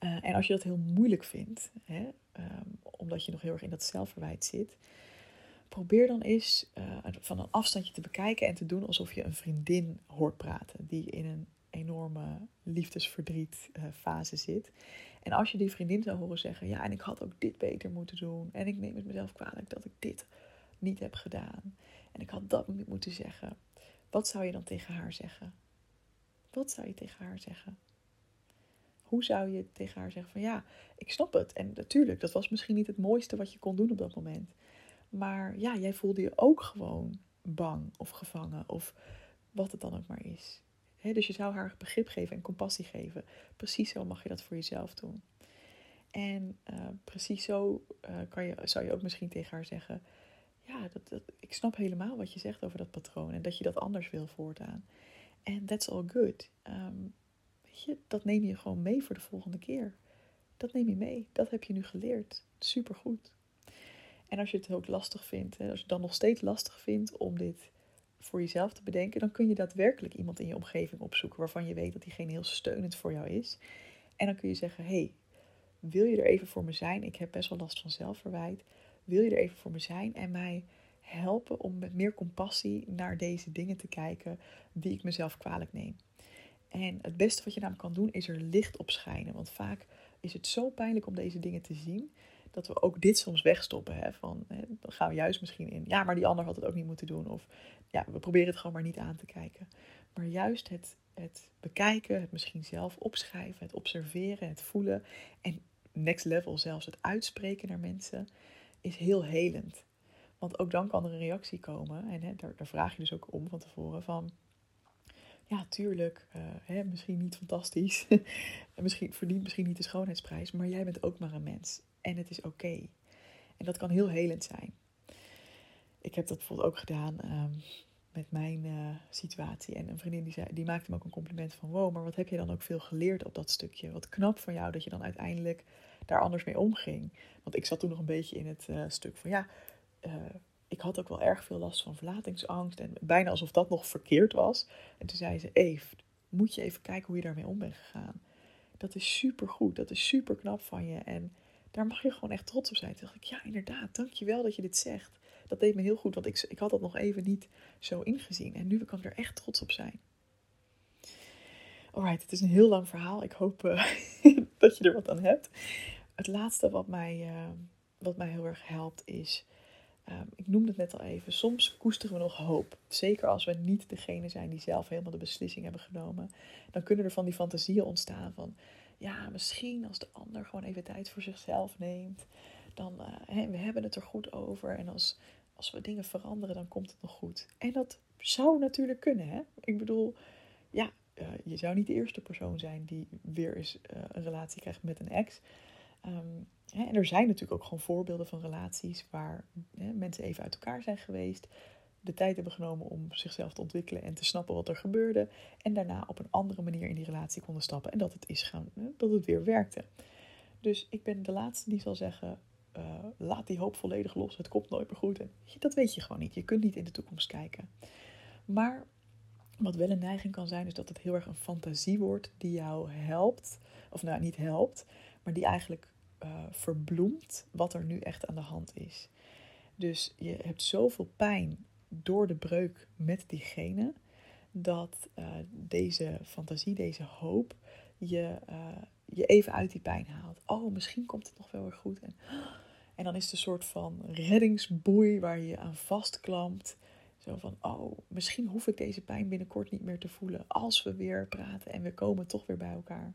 Uh, en als je dat heel moeilijk vindt, hè, um, omdat je nog heel erg in dat zelfverwijt zit, probeer dan eens uh, van een afstandje te bekijken en te doen alsof je een vriendin hoort praten die in een enorme liefdesverdriet uh, fase zit. En als je die vriendin zou horen zeggen, ja, en ik had ook dit beter moeten doen en ik neem het mezelf kwalijk dat ik dit niet heb gedaan en ik had dat niet moeten zeggen, wat zou je dan tegen haar zeggen? Wat zou je tegen haar zeggen? Hoe zou je tegen haar zeggen van ja, ik snap het. En natuurlijk, dat was misschien niet het mooiste wat je kon doen op dat moment. Maar ja, jij voelde je ook gewoon bang of gevangen of wat het dan ook maar is. dus je zou haar begrip geven en compassie geven. Precies zo mag je dat voor jezelf doen. En uh, precies zo uh, kan je, zou je ook misschien tegen haar zeggen: Ja, dat, dat, ik snap helemaal wat je zegt over dat patroon en dat je dat anders wil voortaan. En that's all good. Um, je, dat neem je gewoon mee voor de volgende keer. Dat neem je mee. Dat heb je nu geleerd. Supergoed. En als je het ook lastig vindt, als je het dan nog steeds lastig vindt om dit voor jezelf te bedenken, dan kun je daadwerkelijk iemand in je omgeving opzoeken waarvan je weet dat diegene heel steunend voor jou is. En dan kun je zeggen: hey, wil je er even voor me zijn? Ik heb best wel last van zelfverwijt. Wil je er even voor me zijn en mij helpen om met meer compassie naar deze dingen te kijken die ik mezelf kwalijk neem? En het beste wat je namelijk kan doen is er licht op schijnen. Want vaak is het zo pijnlijk om deze dingen te zien dat we ook dit soms wegstoppen. Hè? Van, hè, dan gaan we juist misschien in, ja, maar die ander had het ook niet moeten doen. Of ja, we proberen het gewoon maar niet aan te kijken. Maar juist het, het bekijken, het misschien zelf opschrijven, het observeren, het voelen en next level zelfs het uitspreken naar mensen is heel helend. Want ook dan kan er een reactie komen. En hè, daar, daar vraag je dus ook om van tevoren van ja, tuurlijk, uh, hè, misschien niet fantastisch. misschien verdient misschien niet de schoonheidsprijs, maar jij bent ook maar een mens. En het is oké. En dat kan heel helend zijn. Ik heb dat bijvoorbeeld ook gedaan um, met mijn uh, situatie. En een vriendin die, zei, die maakte me ook een compliment van... Wow, maar wat heb je dan ook veel geleerd op dat stukje? Wat knap van jou dat je dan uiteindelijk daar anders mee omging. Want ik zat toen nog een beetje in het uh, stuk van... ja ik had ook wel erg veel last van verlatingsangst. En bijna alsof dat nog verkeerd was. En toen zei ze: Eve, moet je even kijken hoe je daarmee om bent gegaan. Dat is super goed. Dat is super knap van je. En daar mag je gewoon echt trots op zijn. Toen dacht ik: Ja, inderdaad. Dankjewel dat je dit zegt. Dat deed me heel goed. Want ik, ik had dat nog even niet zo ingezien. En nu kan ik er echt trots op zijn. Alright, het is een heel lang verhaal. Ik hoop uh, dat je er wat aan hebt. Het laatste wat mij, uh, wat mij heel erg helpt is Um, ik noemde het net al even, soms koesteren we nog hoop. Zeker als we niet degene zijn die zelf helemaal de beslissing hebben genomen. Dan kunnen er van die fantasieën ontstaan van, ja, misschien als de ander gewoon even tijd voor zichzelf neemt, dan uh, we hebben het er goed over. En als, als we dingen veranderen, dan komt het nog goed. En dat zou natuurlijk kunnen, hè. Ik bedoel, ja, uh, je zou niet de eerste persoon zijn die weer eens uh, een relatie krijgt met een ex. Um, en er zijn natuurlijk ook gewoon voorbeelden van relaties waar hè, mensen even uit elkaar zijn geweest, de tijd hebben genomen om zichzelf te ontwikkelen en te snappen wat er gebeurde. En daarna op een andere manier in die relatie konden stappen en dat het, is gaan, dat het weer werkte. Dus ik ben de laatste die zal zeggen, uh, laat die hoop volledig los, het komt nooit meer goed. Dat weet je gewoon niet, je kunt niet in de toekomst kijken. Maar wat wel een neiging kan zijn, is dat het heel erg een fantasie wordt die jou helpt, of nou niet helpt, maar die eigenlijk uh, verbloemt wat er nu echt aan de hand is. Dus je hebt zoveel pijn door de breuk met diegene, dat uh, deze fantasie, deze hoop, je, uh, je even uit die pijn haalt. Oh, misschien komt het nog wel weer goed. En, en dan is het een soort van reddingsboei waar je je aan vastklampt. Zo van, oh, misschien hoef ik deze pijn binnenkort niet meer te voelen als we weer praten en we komen toch weer bij elkaar.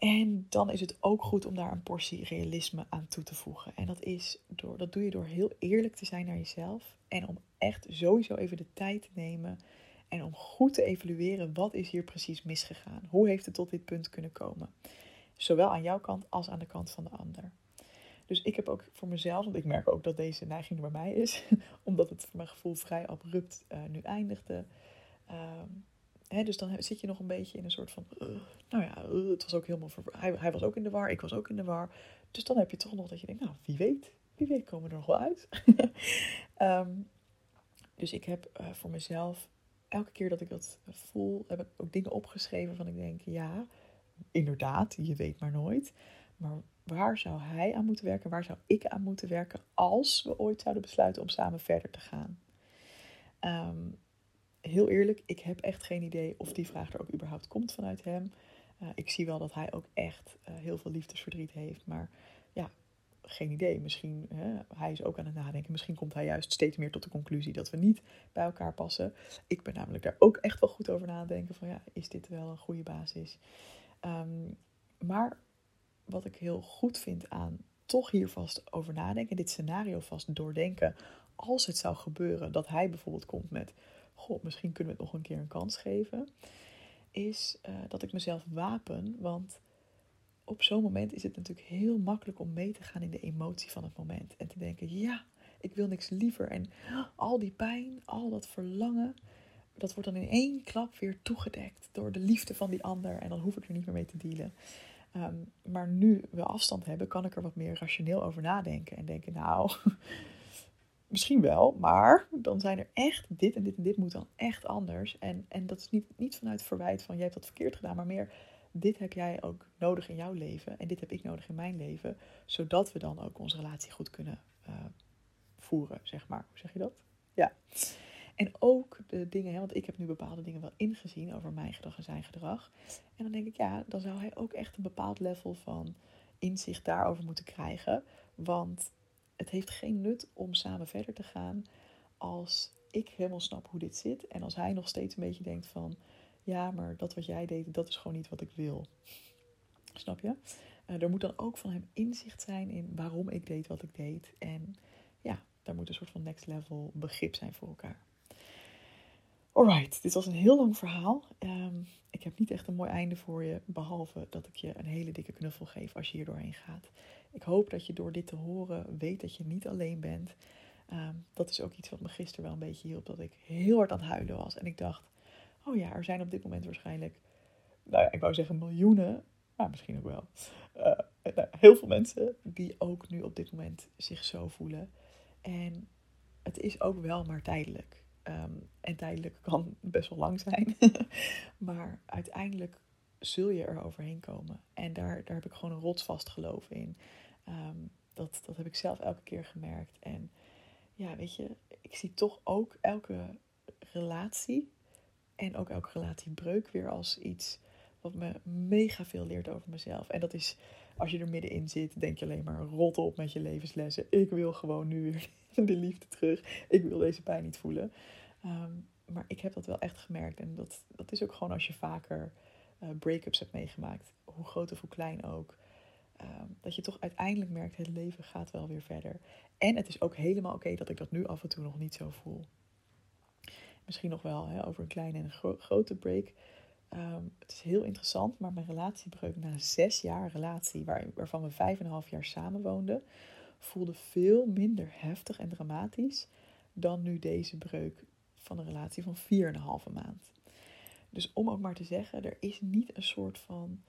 En dan is het ook goed om daar een portie realisme aan toe te voegen. En dat, is door, dat doe je door heel eerlijk te zijn naar jezelf. En om echt sowieso even de tijd te nemen. En om goed te evalueren wat is hier precies misgegaan. Hoe heeft het tot dit punt kunnen komen? Zowel aan jouw kant als aan de kant van de ander. Dus ik heb ook voor mezelf, want ik merk ook dat deze neiging bij mij is, omdat het voor mijn gevoel vrij abrupt uh, nu eindigde. Dus dan zit je nog een beetje in een soort van. Uh, nou ja, uh, het was ook helemaal. Hij, hij, was ook in de war, ik was ook in de war. Dus dan heb je toch nog dat je denkt, nou, wie weet, wie weet komen we er nog wel uit. um, dus ik heb uh, voor mezelf, elke keer dat ik dat voel, heb ik ook dingen opgeschreven van ik denk, ja, inderdaad, je weet maar nooit. Maar waar zou hij aan moeten werken? Waar zou ik aan moeten werken als we ooit zouden besluiten om samen verder te gaan? Um, heel eerlijk, ik heb echt geen idee of die vraag er ook überhaupt komt vanuit hem. Uh, ik zie wel dat hij ook echt uh, heel veel liefdesverdriet heeft. Maar ja, geen idee. Misschien, hè, hij is ook aan het nadenken. Misschien komt hij juist steeds meer tot de conclusie dat we niet bij elkaar passen. Ik ben namelijk daar ook echt wel goed over nadenken. Van ja, is dit wel een goede basis? Um, maar wat ik heel goed vind aan toch hier vast over nadenken. Dit scenario vast doordenken. Als het zou gebeuren dat hij bijvoorbeeld komt met goh, misschien kunnen we het nog een keer een kans geven, is uh, dat ik mezelf wapen. Want op zo'n moment is het natuurlijk heel makkelijk om mee te gaan in de emotie van het moment. En te denken, ja, ik wil niks liever. En al die pijn, al dat verlangen, dat wordt dan in één klap weer toegedekt door de liefde van die ander. En dan hoef ik er niet meer mee te dealen. Um, maar nu we afstand hebben, kan ik er wat meer rationeel over nadenken. En denken, nou, Misschien wel, maar dan zijn er echt dit en dit en dit moet dan echt anders. En, en dat is niet, niet vanuit verwijt van jij hebt dat verkeerd gedaan, maar meer dit heb jij ook nodig in jouw leven en dit heb ik nodig in mijn leven, zodat we dan ook onze relatie goed kunnen uh, voeren, zeg maar. Hoe zeg je dat? Ja. En ook de dingen, hè, want ik heb nu bepaalde dingen wel ingezien over mijn gedrag en zijn gedrag. En dan denk ik, ja, dan zou hij ook echt een bepaald level van inzicht daarover moeten krijgen. Want het heeft geen nut om samen verder te gaan als ik helemaal snap hoe dit zit. En als hij nog steeds een beetje denkt van, ja, maar dat wat jij deed, dat is gewoon niet wat ik wil. Snap je? Uh, er moet dan ook van hem inzicht zijn in waarom ik deed wat ik deed. En ja, daar moet een soort van next level begrip zijn voor elkaar. Alright, dit was een heel lang verhaal. Um, ik heb niet echt een mooi einde voor je, behalve dat ik je een hele dikke knuffel geef als je hier doorheen gaat. Ik hoop dat je door dit te horen weet dat je niet alleen bent. Um, dat is ook iets wat me gisteren wel een beetje hielp, dat ik heel hard aan het huilen was. En ik dacht, oh ja, er zijn op dit moment waarschijnlijk, nou ja, ik wou zeggen miljoenen, maar misschien ook wel, uh, nou, heel veel mensen die ook nu op dit moment zich zo voelen. En het is ook wel maar tijdelijk. Um, en tijdelijk kan best wel lang zijn. maar uiteindelijk zul je er overheen komen. En daar, daar heb ik gewoon een rotsvast geloof in. Um, dat, dat heb ik zelf elke keer gemerkt. En ja, weet je, ik zie toch ook elke relatie en ook elke relatiebreuk weer als iets wat me mega veel leert over mezelf. En dat is, als je er middenin zit, denk je alleen maar rot op met je levenslessen. Ik wil gewoon nu weer de liefde terug. Ik wil deze pijn niet voelen. Um, maar ik heb dat wel echt gemerkt. En dat, dat is ook gewoon als je vaker uh, break-ups hebt meegemaakt, hoe groot of hoe klein ook. Um, dat je toch uiteindelijk merkt, het leven gaat wel weer verder. En het is ook helemaal oké dat ik dat nu af en toe nog niet zo voel. Misschien nog wel hè, over een kleine en een gro grote break. Um, het is heel interessant, maar mijn relatiebreuk na zes jaar relatie, waar, waarvan we vijf en een half jaar samen woonden, voelde veel minder heftig en dramatisch dan nu deze breuk van een relatie van 4,5 maand. Dus om ook maar te zeggen, er is niet een soort van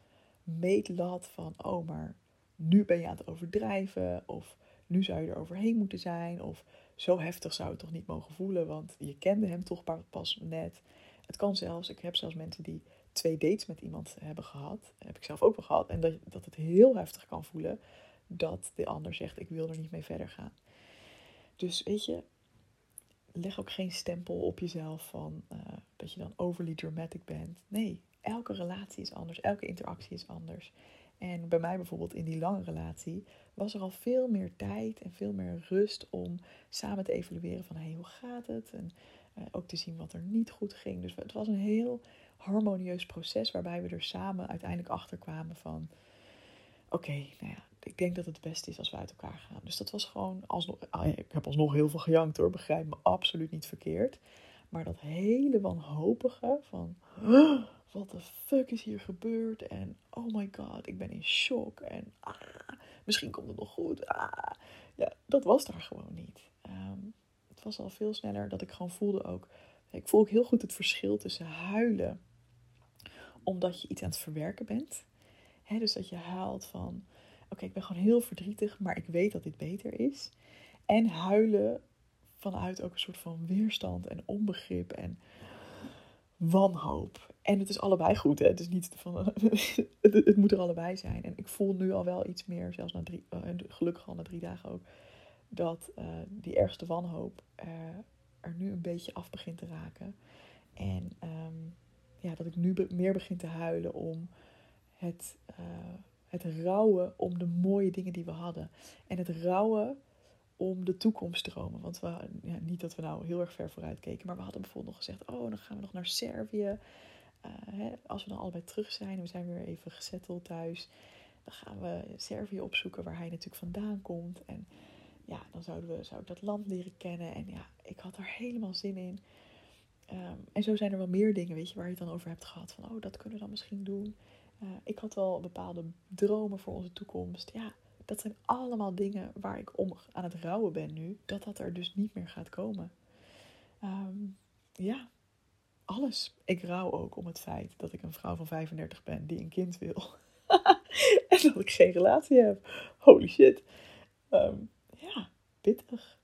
meetlat van, oh maar nu ben je aan het overdrijven of nu zou je er overheen moeten zijn of zo heftig zou het toch niet mogen voelen, want je kende hem toch pas net. Het kan zelfs, ik heb zelfs mensen die twee dates met iemand hebben gehad, heb ik zelf ook wel gehad, en dat, dat het heel heftig kan voelen dat de ander zegt ik wil er niet mee verder gaan. Dus weet je, leg ook geen stempel op jezelf van uh, dat je dan overly dramatic bent. Nee, elke relatie is anders, elke interactie is anders. En bij mij bijvoorbeeld in die lange relatie was er al veel meer tijd en veel meer rust om samen te evalueren van hey, hoe gaat het? En ook te zien wat er niet goed ging. Dus het was een heel harmonieus proces waarbij we er samen uiteindelijk achter kwamen van oké, nou ja, ik denk dat het beste is als we uit elkaar gaan. Dus dat was gewoon, alsnog, ah, ik heb alsnog heel veel gejankt hoor, begrijp me absoluut niet verkeerd. Maar dat hele wanhopige van, wat de fuck is hier gebeurd? En oh my god, ik ben in shock. En ah, misschien komt het nog goed. Ah. Ja, dat was daar gewoon niet. Ehm, was al veel sneller dat ik gewoon voelde ook. Ik voel ook heel goed het verschil tussen huilen omdat je iets aan het verwerken bent. dus dat je huilt van, oké, ik ben gewoon heel verdrietig, maar ik weet dat dit beter is. En huilen vanuit ook een soort van weerstand en onbegrip en wanhoop. En het is allebei goed, hè? Het is niet van, het, moet er allebei zijn. En ik voel nu al wel iets meer, zelfs na drie, uh, gelukkig al na drie dagen ook, dat uh, die ergste wanhoop uh, er nu een beetje af begint te raken. En um, ja, dat ik nu meer begin te huilen om het, het rouwen om de mooie dingen die we hadden. En het rouwen om de toekomstdromen. Want we, ja, niet dat we nou heel erg ver vooruit keken, maar we hadden bijvoorbeeld nog gezegd: Oh, dan gaan we nog naar Servië. Hè, als we dan allebei terug zijn en we zijn weer even gezetteld thuis, dan gaan we Servië opzoeken waar hij natuurlijk vandaan komt. En ja, dan zouden we, zou ik dat land leren kennen. En ja, ik had er helemaal zin in. Um, en zo zijn er wel meer dingen, weet je, waar je het dan over hebt gehad. Van, oh, dat kunnen we dan misschien doen. Uh, ik had wel bepaalde dromen voor onze toekomst. Ja, dat zijn allemaal dingen waar ik om aan het rouwen ben nu. Dat dat er dus niet meer gaat komen. Um, ja, alles. Ik rouw ook om het feit dat ik een vrouw van 35 ben die een kind wil. en dat ik geen relatie heb. Holy shit. Ja, pittig.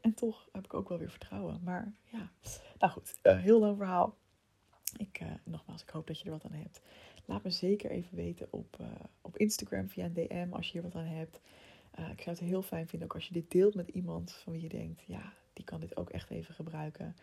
En toch heb ik ook wel weer vertrouwen. Maar ja, nou goed, uh, heel lang verhaal. Ik, uh, nogmaals, ik hoop dat je er wat aan hebt. Laat me zeker even weten op, uh, op Instagram via een DM als je hier wat aan hebt. Ik zou het heel fijn vinden ook als je dit deelt met iemand van wie je denkt, ja, die kan dit ook echt even gebruiken.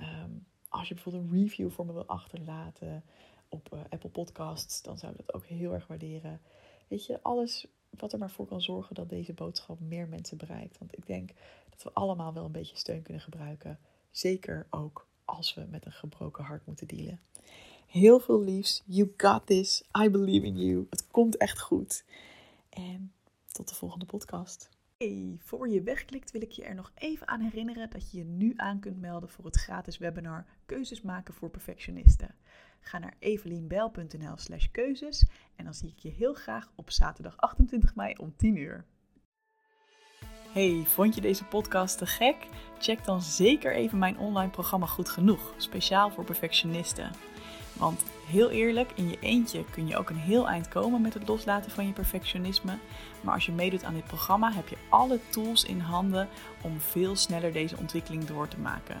Um, als je bijvoorbeeld een review voor me wil achterlaten op Apple Podcasts, dan zou ik dat ook heel erg waarderen. Weet je, alles wat er maar voor kan zorgen dat deze boodschap meer mensen bereikt. Want ik denk dat we allemaal wel een beetje steun kunnen gebruiken. Zeker ook als we met een gebroken hart moeten dealen. Heel veel liefs. You got this. I believe in you. Het komt echt goed. En tot de volgende podcast. Hey, voor je wegklikt wil ik je er nog even aan herinneren dat je je nu aan kunt melden voor het gratis webinar Keuzes maken voor perfectionisten. Ga naar evelienbijl.nl slash keuzes en dan zie ik je heel graag op zaterdag 28 mei om 10 uur. Hey, vond je deze podcast te gek? Check dan zeker even mijn online programma Goed Genoeg, speciaal voor perfectionisten. Want heel eerlijk, in je eentje kun je ook een heel eind komen met het loslaten van je perfectionisme. Maar als je meedoet aan dit programma, heb je alle tools in handen om veel sneller deze ontwikkeling door te maken.